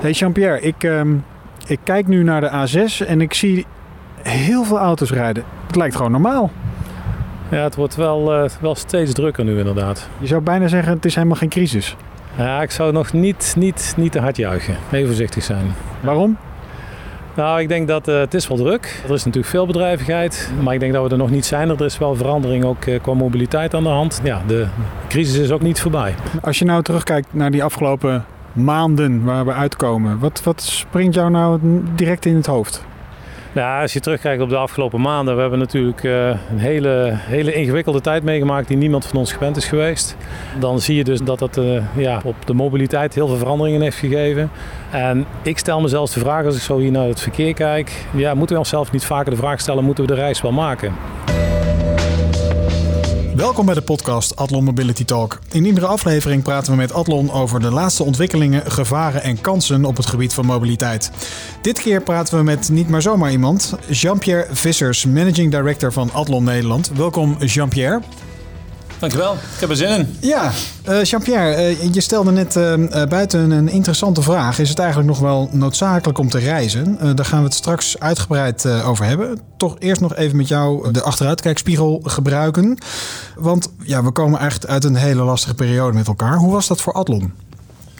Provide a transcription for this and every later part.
Hey Jean-Pierre, ik, ehm, ik kijk nu naar de A6 en ik zie heel veel auto's rijden. Het lijkt gewoon normaal. Ja, het wordt wel, eh, wel steeds drukker nu inderdaad. Je zou bijna zeggen, het is helemaal geen crisis. Ja, ik zou nog niet, niet, niet te hard juichen. Even voorzichtig zijn. Waarom? Nou, ik denk dat eh, het is wel druk. Er is natuurlijk veel bedrijvigheid, maar ik denk dat we er nog niet zijn. Er is wel verandering ook eh, qua mobiliteit aan de hand. Ja, de crisis is ook niet voorbij. Als je nou terugkijkt naar die afgelopen maanden waar we uitkomen, wat, wat springt jou nou direct in het hoofd? Ja, als je terugkijkt op de afgelopen maanden, we hebben natuurlijk eh, een hele, hele ingewikkelde tijd meegemaakt die niemand van ons gewend is geweest. Dan zie je dus dat dat uh, ja, op de mobiliteit heel veel veranderingen heeft gegeven. En ik stel mezelf de vraag als ik zo hier naar het verkeer kijk, ja, moeten we onszelf niet vaker de vraag stellen, moeten we de reis wel maken? Welkom bij de podcast Adlon Mobility Talk. In iedere aflevering praten we met Adlon over de laatste ontwikkelingen, gevaren en kansen op het gebied van mobiliteit. Dit keer praten we met niet maar zomaar iemand, Jean-Pierre Vissers, Managing Director van Adlon Nederland. Welkom Jean-Pierre. Dankjewel, ik heb er zin in. Ja, uh, Jean-Pierre, uh, je stelde net uh, buiten een interessante vraag. Is het eigenlijk nog wel noodzakelijk om te reizen? daar gaan we het straks uitgebreid over hebben. Toch eerst nog even met jou de achteruitkijkspiegel gebruiken. Want ja, we komen echt uit een hele lastige periode met elkaar. Hoe was dat voor Adlon?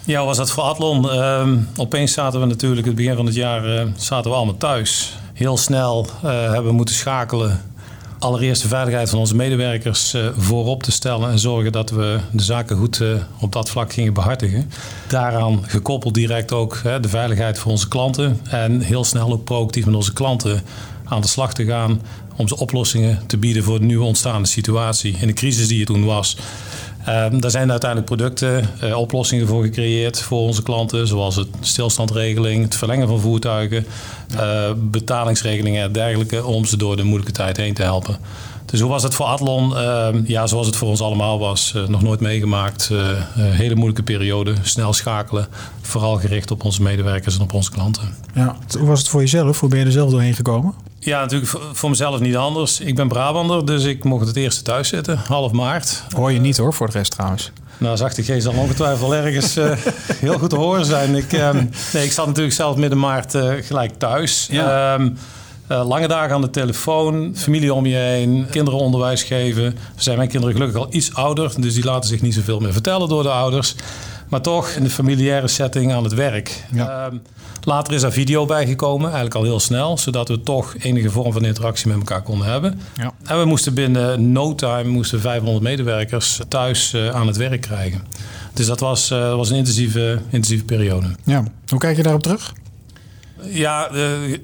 Ja, was dat voor Adlon? Ehm, opeens zaten we natuurlijk, het begin van het jaar, zaten we allemaal thuis. Heel snel hebben we moeten schakelen allereerst de veiligheid van onze medewerkers uh, voorop te stellen en zorgen dat we de zaken goed uh, op dat vlak gingen behartigen. Daaraan gekoppeld direct ook de veiligheid voor onze klanten en heel snel ook proactief met onze klanten aan de slag te gaan om ze oplossingen te bieden voor de nieuwe ontstaande situatie. In de crisis die er toen was, Um, daar zijn uiteindelijk producten, uh, oplossingen voor gecreëerd voor onze klanten, zoals het stilstandregeling, het verlengen van voertuigen, uh, betalingsregelingen en dergelijke, om ze door de moeilijke tijd heen te helpen. Dus hoe was het voor Adlon? Uh, ja, zoals het voor ons allemaal was. Uh, nog nooit meegemaakt. Uh, hele moeilijke periode. Snel schakelen. Vooral gericht op onze medewerkers en op onze klanten. Ja, hoe was het voor jezelf? Hoe ben je er zelf doorheen gekomen? Ja, natuurlijk voor mezelf niet anders. Ik ben Brabander, dus ik mocht het eerste thuis zitten, half maart. Hoor je niet hoor, voor de rest trouwens. Nou, zachte G zal ongetwijfeld ergens uh, heel goed te horen zijn. Ik, um, nee, ik zat natuurlijk zelf midden maart uh, gelijk thuis. Ja. Um, uh, lange dagen aan de telefoon, familie om je heen, kinderen onderwijs geven. Zijn mijn kinderen gelukkig al iets ouder, dus die laten zich niet zoveel meer vertellen door de ouders. Maar toch in de familiaire setting aan het werk. Ja. Um, Later is er video bijgekomen, eigenlijk al heel snel, zodat we toch enige vorm van interactie met elkaar konden hebben. Ja. En we moesten binnen no time moesten 500 medewerkers thuis uh, aan het werk krijgen. Dus dat was, uh, was een intensieve, intensieve periode. Ja. Hoe kijk je daarop terug? Ja, uh,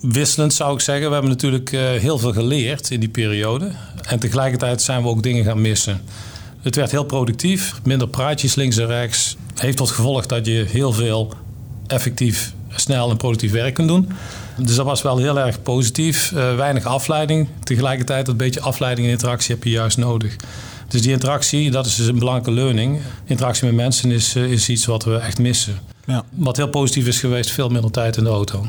wisselend zou ik zeggen. We hebben natuurlijk heel veel geleerd in die periode. En tegelijkertijd zijn we ook dingen gaan missen. Het werd heel productief, minder praatjes links en rechts. Heeft tot gevolg dat je heel veel effectief, snel en productief werk kunt doen. Dus dat was wel heel erg positief. Uh, weinig afleiding. Tegelijkertijd een beetje afleiding en interactie heb je juist nodig. Dus die interactie, dat is dus een belangrijke learning. Interactie met mensen is, uh, is iets wat we echt missen. Ja. Wat heel positief is geweest, veel minder tijd in de auto.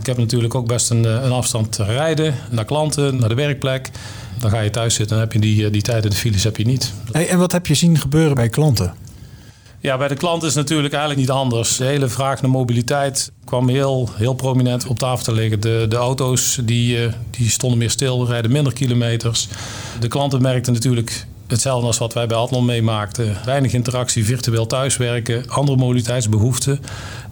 Ik heb natuurlijk ook best een, een afstand te rijden naar klanten, naar de werkplek. Dan ga je thuis zitten en heb je die, die tijd in de files heb je niet. Hey, en wat heb je zien gebeuren bij klanten? Ja, bij de klant is het natuurlijk eigenlijk niet anders. De hele vraag naar mobiliteit kwam heel, heel prominent op tafel te liggen. De, de auto's die, eh, die stonden meer stil, rijden minder kilometers. De klanten merkten natuurlijk hetzelfde als wat wij bij Adlon meemaakten. Weinig interactie, virtueel thuiswerken, andere mobiliteitsbehoeften.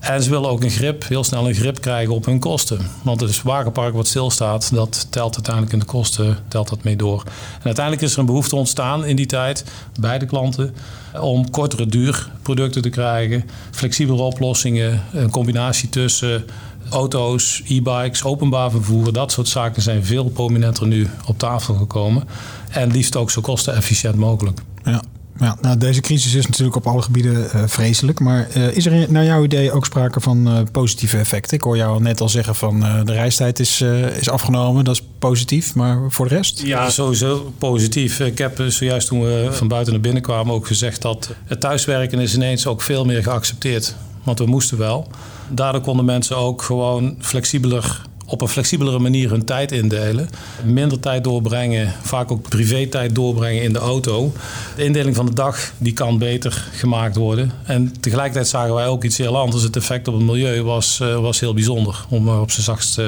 En ze willen ook een grip, heel snel een grip krijgen op hun kosten. Want het wagenpark wat stilstaat, dat telt uiteindelijk in de kosten telt dat mee door. En uiteindelijk is er een behoefte ontstaan in die tijd bij de klanten om kortere duur producten te krijgen, flexibele oplossingen, een combinatie tussen auto's, e-bikes, openbaar vervoer, dat soort zaken zijn veel prominenter nu op tafel gekomen. En liefst ook zo kostenefficiënt mogelijk. Ja. Ja, nou, deze crisis is natuurlijk op alle gebieden uh, vreselijk. Maar uh, is er naar jouw idee ook sprake van uh, positieve effecten? Ik hoor jou net al zeggen van de reistijd is, is afgenomen. Dat is positief, maar voor de rest? Ja, sowieso positief. Ik heb zojuist toen we van buiten naar binnen kwamen ook gezegd dat het thuiswerken is ineens ook veel meer geaccepteerd. Want we moesten wel. Daardoor konden mensen ook gewoon flexibeler op een flexibelere manier hun tijd indelen. Minder tijd doorbrengen, vaak ook privé-tijd doorbrengen in de auto. De indeling van de dag die kan beter gemaakt worden. En tegelijkertijd zagen wij ook iets heel anders. Het effect op het milieu was, uh, was heel bijzonder, om op zijn zachtst uh,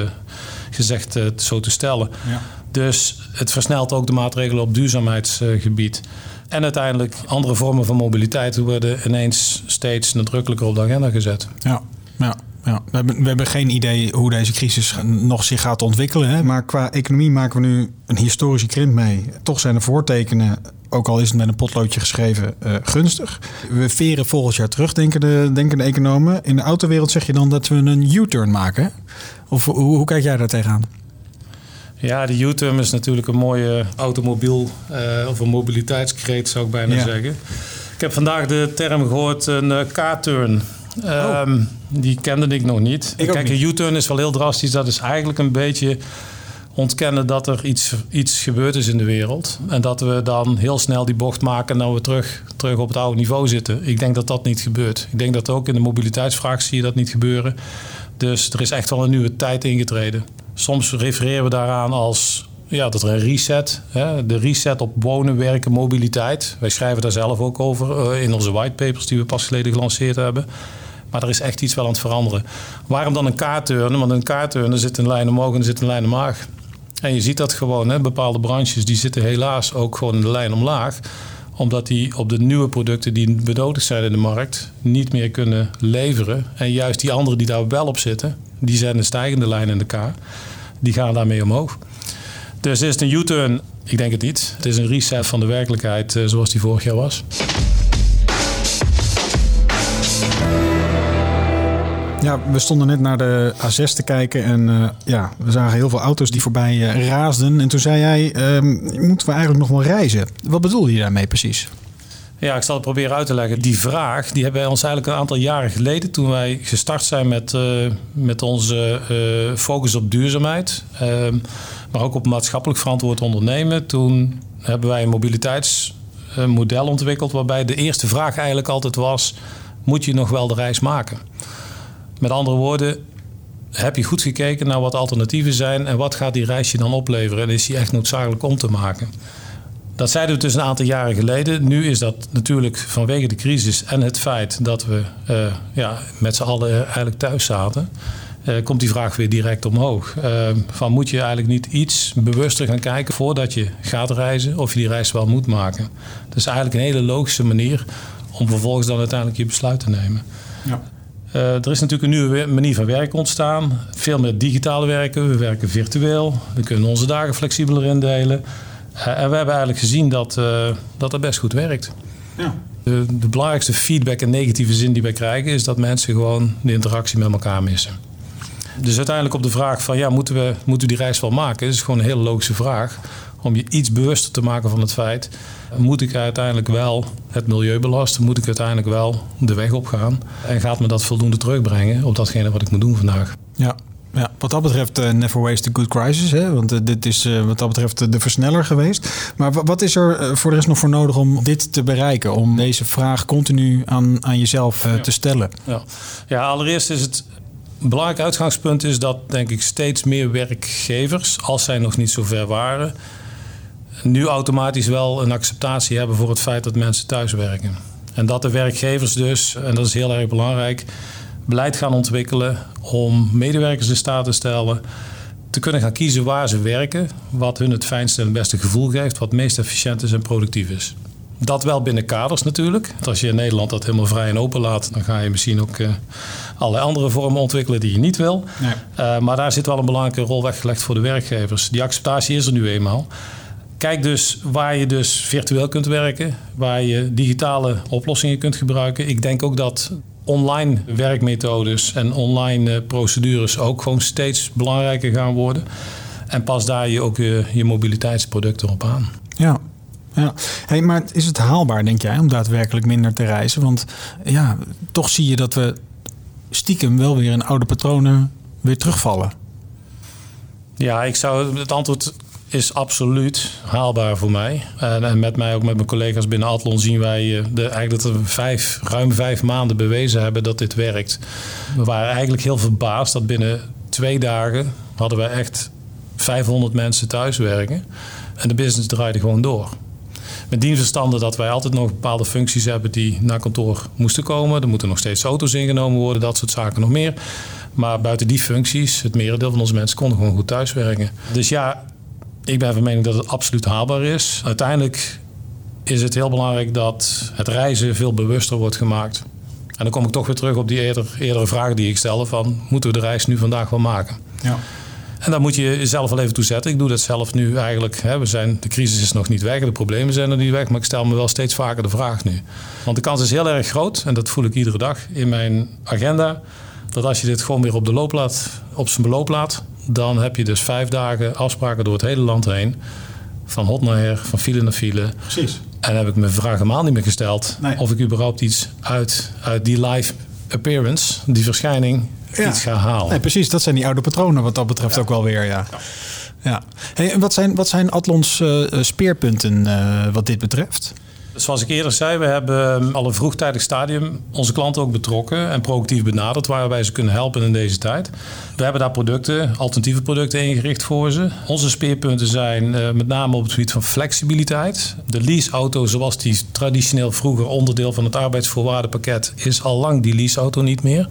gezegd uh, zo te stellen. Ja. Dus het versnelt ook de maatregelen op duurzaamheidsgebied. En uiteindelijk andere vormen van mobiliteit worden ineens steeds nadrukkelijker op de agenda gezet. Ja, ja. Ja, we, hebben, we hebben geen idee hoe deze crisis nog zich gaat ontwikkelen. Hè? Maar qua economie maken we nu een historische krimp mee. Toch zijn de voortekenen, ook al is het met een potloodje geschreven, uh, gunstig. We veren volgend jaar terug, denken de, denken de economen. In de autowereld zeg je dan dat we een U-turn maken. Of hoe, hoe kijk jij daar tegenaan? Ja, de U-turn is natuurlijk een mooie automobiel uh, of een mobiliteitskreet, zou ik bijna ja. zeggen. Ik heb vandaag de term gehoord, een uh, K-turn. Oh. Um, die kende ik nog niet. Ik Kijk, niet. een U-turn is wel heel drastisch. Dat is eigenlijk een beetje ontkennen dat er iets, iets gebeurd is in de wereld. En dat we dan heel snel die bocht maken en we terug, terug op het oude niveau zitten. Ik denk dat dat niet gebeurt. Ik denk dat ook in de mobiliteitsvraag zie je dat niet gebeuren. Dus er is echt wel een nieuwe tijd ingetreden. Soms refereren we daaraan als ja, dat er een reset, hè, de reset op wonen, werken, mobiliteit. Wij schrijven daar zelf ook over uh, in onze whitepapers die we pas geleden gelanceerd hebben. Maar er is echt iets wel aan het veranderen. Waarom dan een kaartturnen? Want een kaartturnen zit een lijn omhoog en er zit een lijn omlaag. En je ziet dat gewoon, hè, bepaalde branches die zitten helaas ook gewoon in de lijn omlaag omdat die op de nieuwe producten die benodigd zijn in de markt niet meer kunnen leveren. En juist die anderen die daar wel op zitten, die zijn een stijgende lijn in de K. Die gaan daarmee omhoog. Dus is het een U-turn? Ik denk het niet. Het is een reset van de werkelijkheid uh, zoals die vorig jaar was. Ja, we stonden net naar de A6 te kijken en uh, ja, we zagen heel veel auto's die voorbij uh, raasden. En toen zei jij, uh, moeten we eigenlijk nog wel reizen? Wat bedoel je daarmee precies? Ja, ik zal het proberen uit te leggen. Die vraag die hebben wij ons eigenlijk een aantal jaren geleden, toen wij gestart zijn met, met onze focus op duurzaamheid, ehm, maar ook op maatschappelijk verantwoord ondernemen. Toen hebben wij een mobiliteitsmodel ontwikkeld waarbij de eerste vraag eigenlijk altijd was, moet je nog wel de reis maken? Met andere woorden, heb je goed gekeken naar wat alternatieven zijn en wat gaat die reis je dan opleveren en is die echt noodzakelijk om te maken? Dat zeiden we dus een aantal jaren geleden. Nu is dat natuurlijk vanwege de crisis en het feit dat we uh, ja, met z'n allen eigenlijk thuis zaten. Uh, komt die vraag weer direct omhoog. Uh, van moet je eigenlijk niet iets bewuster gaan kijken voordat je gaat reizen of je die reis wel moet maken? Dat is eigenlijk een hele logische manier om vervolgens dan uiteindelijk je besluit te nemen. Ja. Uh, er is natuurlijk een nieuwe manier van werken ontstaan. Veel meer digitaal werken. We werken virtueel. We kunnen onze dagen flexibeler indelen. Uh, en we hebben eigenlijk gezien dat, uh, dat dat best goed werkt. Ja. De, de, belangrijkste feedback in negatieve zin die wij krijgen... is dat mensen gewoon de interactie met elkaar missen. Dus uiteindelijk op de vraag van... ja, moeten we, moeten we die reis wel maken? Dat is gewoon een hele logische vraag. Om je iets bewuster te maken van het feit... moet ik uiteindelijk wel het milieu belasten? Moet ik uiteindelijk wel de weg opgaan? En gaat me dat voldoende terugbrengen op datgene wat ik moet doen vandaag? Ja, ja, wat dat betreft uh, never waste a good crisis. Hè? Want uh, dit is uh, wat dat betreft de versneller geweest. Maar wat is er voor de rest nog voor nodig om dit te bereiken? Om deze vraag continu aan, aan jezelf ja. te stellen? Ja. ja, allereerst is het een belangrijk uitgangspunt is dat denk ik steeds meer werkgevers, als zij nog niet zo ver waren, nu automatisch wel een acceptatie hebben voor het feit dat mensen thuiswerken. En dat de werkgevers dus, en dat is heel erg belangrijk, beleid gaan ontwikkelen om medewerkers in staat te stellen te kunnen gaan kiezen waar ze werken, wat hun het fijnste en het beste gevoel geeft, wat meest efficiënt is en productief is. Dat wel binnen kaders natuurlijk. Want als je in Nederland dat helemaal vrij en open laat, dan ga je misschien ook uh, allerlei andere vormen ontwikkelen die je niet wil. Nee. Uh, maar daar zit wel een belangrijke rol weggelegd voor de werkgevers. Die acceptatie is er nu eenmaal. Kijk dus waar je dus virtueel kunt werken, waar je digitale oplossingen kunt gebruiken. Ik denk ook dat online werkmethodes en online uh, procedures ook gewoon steeds belangrijker gaan worden. En pas daar je ook je, je mobiliteitsproducten op aan. Ja, ja. Hey, maar is het haalbaar, denk jij, om daadwerkelijk minder te reizen? Want ja, toch zie je dat we stiekem wel weer in oude patronen weer terugvallen. Ja, ik zou het antwoord is absoluut haalbaar voor mij. En, en, met mij ook met mijn collega's binnen Atlon zien wij de, eigenlijk dat we vijf, ruim vijf maanden bewezen hebben dat dit werkt. We waren eigenlijk heel verbaasd dat binnen twee dagen hadden wij echt 500 mensen thuiswerken. En de business draaide gewoon door. Met die verstande dat wij altijd nog bepaalde functies hebben die naar kantoor moesten komen. Er moeten nog steeds auto's ingenomen worden, dat soort zaken nog meer. Maar buiten die functies, het merendeel van onze mensen konden gewoon goed thuiswerken. Dus ja, ik ben van mening dat het absoluut haalbaar is. Uiteindelijk is het heel belangrijk dat het reizen veel bewuster wordt gemaakt. En dan kom ik toch weer terug op die eerder, eerdere vraag die ik stelde: van moeten we de reis nu vandaag wel maken? Ja. En daar moet je jezelf wel even toe zetten. Ik doe dat zelf nu eigenlijk. Hè, we zijn, de crisis is nog niet weg, de problemen zijn er niet weg. Maar ik stel me wel steeds vaker de vraag nu. Want de kans is heel erg groot, en dat voel ik iedere dag in mijn agenda. Dat als je dit gewoon weer op de loop laat, op zijn beloop laat, dan heb je dus vijf dagen afspraken door het hele land heen. Van hot naar her, van file naar file. Precies. En heb ik me vraag helemaal niet meer gesteld of ik überhaupt iets uit, uit die live appearance, die verschijning, iets ga halen. Nee, precies, dat zijn die oude patronen wat dat betreft ook wel weer. Ja. Ja. Hey, en wat zijn, wat zijn Atlons uh, speerpunten uh, wat dit betreft? Zoals ik eerder zei, we hebben al een vroegtijdig stadium onze klanten ook betrokken en proactief benaderd waarbij ze kunnen helpen in deze tijd. We hebben daar producten, alternatieve producten ingericht voor ze. Onze speerpunten zijn uh, met name op het gebied van flexibiliteit. De leaseauto zoals die traditioneel vroeger onderdeel van het arbeidsvoorwaardenpakket is al lang die leaseauto niet meer.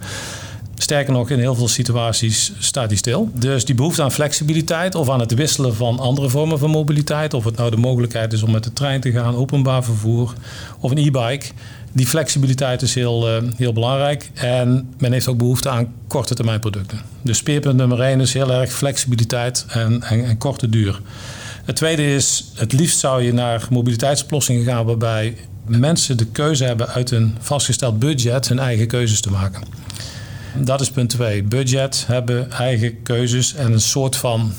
Sterker nog, in heel veel situaties staat die stil. Dus die behoefte aan flexibiliteit of aan het wisselen van andere vormen van mobiliteit, of het nou de mogelijkheid is om met de trein te gaan, openbaar vervoer of een e-bike, die flexibiliteit is heel, uh, heel belangrijk. En men heeft ook behoefte aan korte termijn producten. Dus speerpunt nummer 1 is heel erg flexibiliteit en, en, en korte duur. Het tweede is, het liefst zou je naar mobiliteitsoplossingen gaan waarbij mensen de keuze hebben uit een vastgesteld budget hun eigen keuzes te maken. Dat is punt twee. Budget hebben, eigen keuzes en een soort van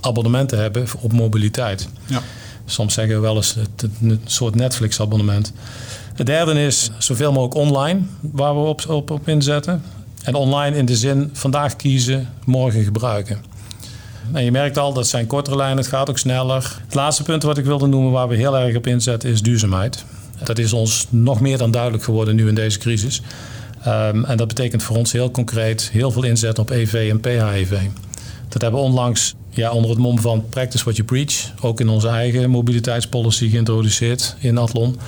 abonnementen hebben op mobiliteit. Ja. Soms zeggen we wel eens het, een soort Netflix-abonnement. Het derde is zoveel mogelijk online, waar we op, op, op inzetten. En online in de zin vandaag kiezen, morgen gebruiken. En je merkt al, dat zijn kortere lijnen, het gaat ook sneller. Het laatste punt wat ik wilde noemen waar we heel erg op inzetten is duurzaamheid. Dat is ons nog meer dan duidelijk geworden nu in deze crisis. Um, en dat betekent voor ons heel concreet heel veel inzet op EV en PHEV. Dat hebben we onlangs ja, onder het mom van Practice What You Preach ook in onze eigen mobiliteitspolicy geïntroduceerd in Atlon.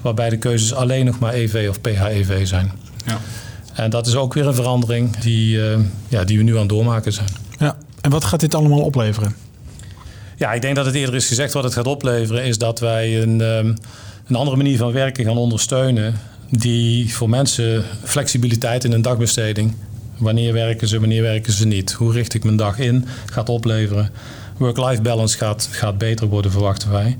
Waarbij de keuzes alleen nog maar EV of PHEV zijn. Ja. En dat is ook weer een verandering die, uh, ja, die we nu aan het doormaken zijn. Ja. En wat gaat dit allemaal opleveren? Ja, ik denk dat het eerder is gezegd wat het gaat opleveren, is dat wij een, um, een andere manier van werken gaan ondersteunen die voor mensen flexibiliteit in een dagbesteding. Wanneer werken ze, wanneer werken ze niet? Hoe richt ik mijn dag in? Gaat opleveren. Work-life balance gaat, gaat beter worden, verwachten wij.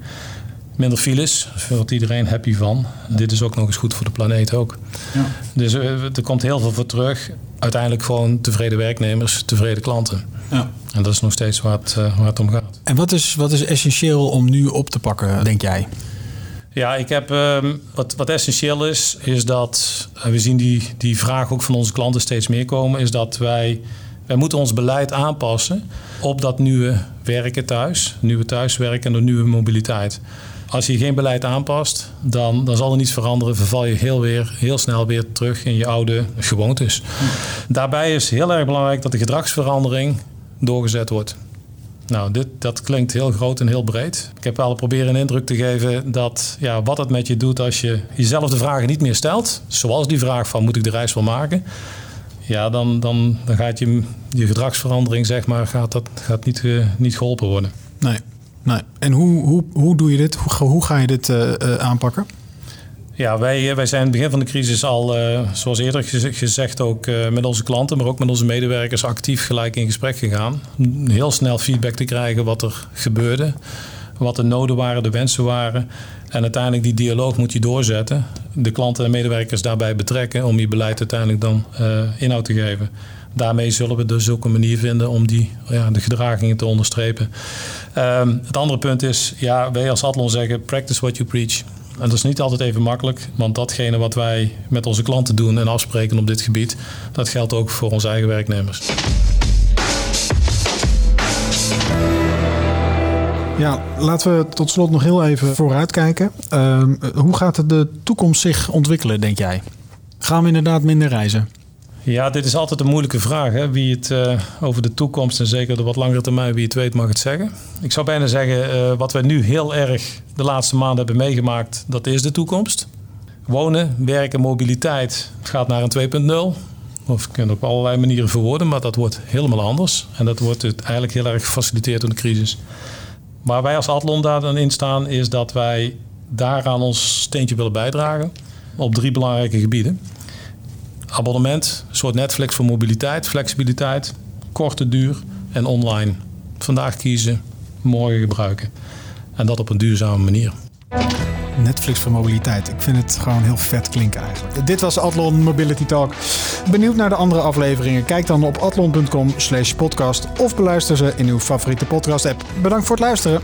Minder files, daar wordt iedereen happy van. Dit is ook nog eens goed voor de planeet ook. Ja. Dus eh, er komt heel veel voor terug. Uiteindelijk gewoon tevreden werknemers, tevreden klanten. Ja. En dat is nog steeds waar het, uh, waar het om gaat. En wat is, wat is essentieel om nu op te pakken, denk jij? Ja, ik heb, um, wat, wat essentieel is, is dat, uh, we zien die, die vraag ook van onze klanten steeds meer komen, is dat wij, wij moeten ons beleid aanpassen op dat nieuwe werken thuis, nieuwe thuiswerken en de nieuwe mobiliteit. Als je geen beleid aanpast, dan, dan zal er niets veranderen. Verval je heel, weer, heel snel weer terug in je oude gewoontes. Daarbij is heel erg belangrijk dat de gedragsverandering doorgezet wordt. Nou, dit, dat klinkt heel groot en heel breed. Ik heb wel proberen een indruk te geven dat ja, wat het met je doet als je jezelf de vragen niet meer stelt. Zoals die vraag van moet ik de reis wel maken? Ja, dan, dan, dan gaat je, je gedragsverandering, zeg maar, gaat, dat, gaat niet, uh, niet geholpen worden. Nee, nee. En hoe, hoe, hoe doe je dit? Hoe, hoe ga je dit uh, uh, aanpakken? Ja, wij, eh, wij zijn in het begin van de crisis al, uh, zoals eerder gezegd, ook uh, met onze klanten, maar ook met onze medewerkers actief gelijk in gesprek gegaan. Heel snel feedback te krijgen wat er gebeurde, wat de noden waren, de wensen waren. En uiteindelijk die dialoog moet je doorzetten. De klanten en medewerkers daarbij betrekken om je beleid uiteindelijk dan inhoud te geven. Daarmee zullen we dus ook een manier vinden om die, ja, de gedragingen te onderstrepen. Um, het andere punt is, ja, wij als Adlon zeggen, practice what you preach. En dat is niet altijd even makkelijk, want datgene wat wij met onze klanten doen en afspreken op dit gebied, dat geldt ook voor onze eigen werknemers. Ja, laten we tot slot nog heel even vooruitkijken. Uh, hoe gaat de toekomst zich ontwikkelen, denk jij? Gaan we inderdaad minder reizen? Ja, dit is altijd een moeilijke vraag. Hè? Wie het uh, over de toekomst en zeker de wat langere termijn, wie het weet, mag het zeggen. Ik zou bijna zeggen, uh, wat we nu heel erg de laatste maanden hebben meegemaakt, dat is de toekomst. Wonen, werken, mobiliteit gaat naar een 2.0. Of je kunt op allerlei manieren verwoorden, maar dat wordt helemaal anders. En dat wordt het eigenlijk heel erg gefaciliteerd door de crisis. Waar wij als Adlon daar dan in staan, is dat wij daaraan ons steentje willen bijdragen. Op drie belangrijke gebieden. Abonnement, een soort Netflix voor mobiliteit, flexibiliteit, korte duur en online. Vandaag kiezen, morgen gebruiken. En dat op een duurzame manier. Netflix voor mobiliteit. Ik vind het gewoon heel vet klinken eigenlijk. Dit was Adlon Mobility Talk. Benieuwd naar de andere afleveringen? Kijk dan op adlon.com slash podcast of beluister ze in uw favoriete podcast app. Bedankt voor het luisteren.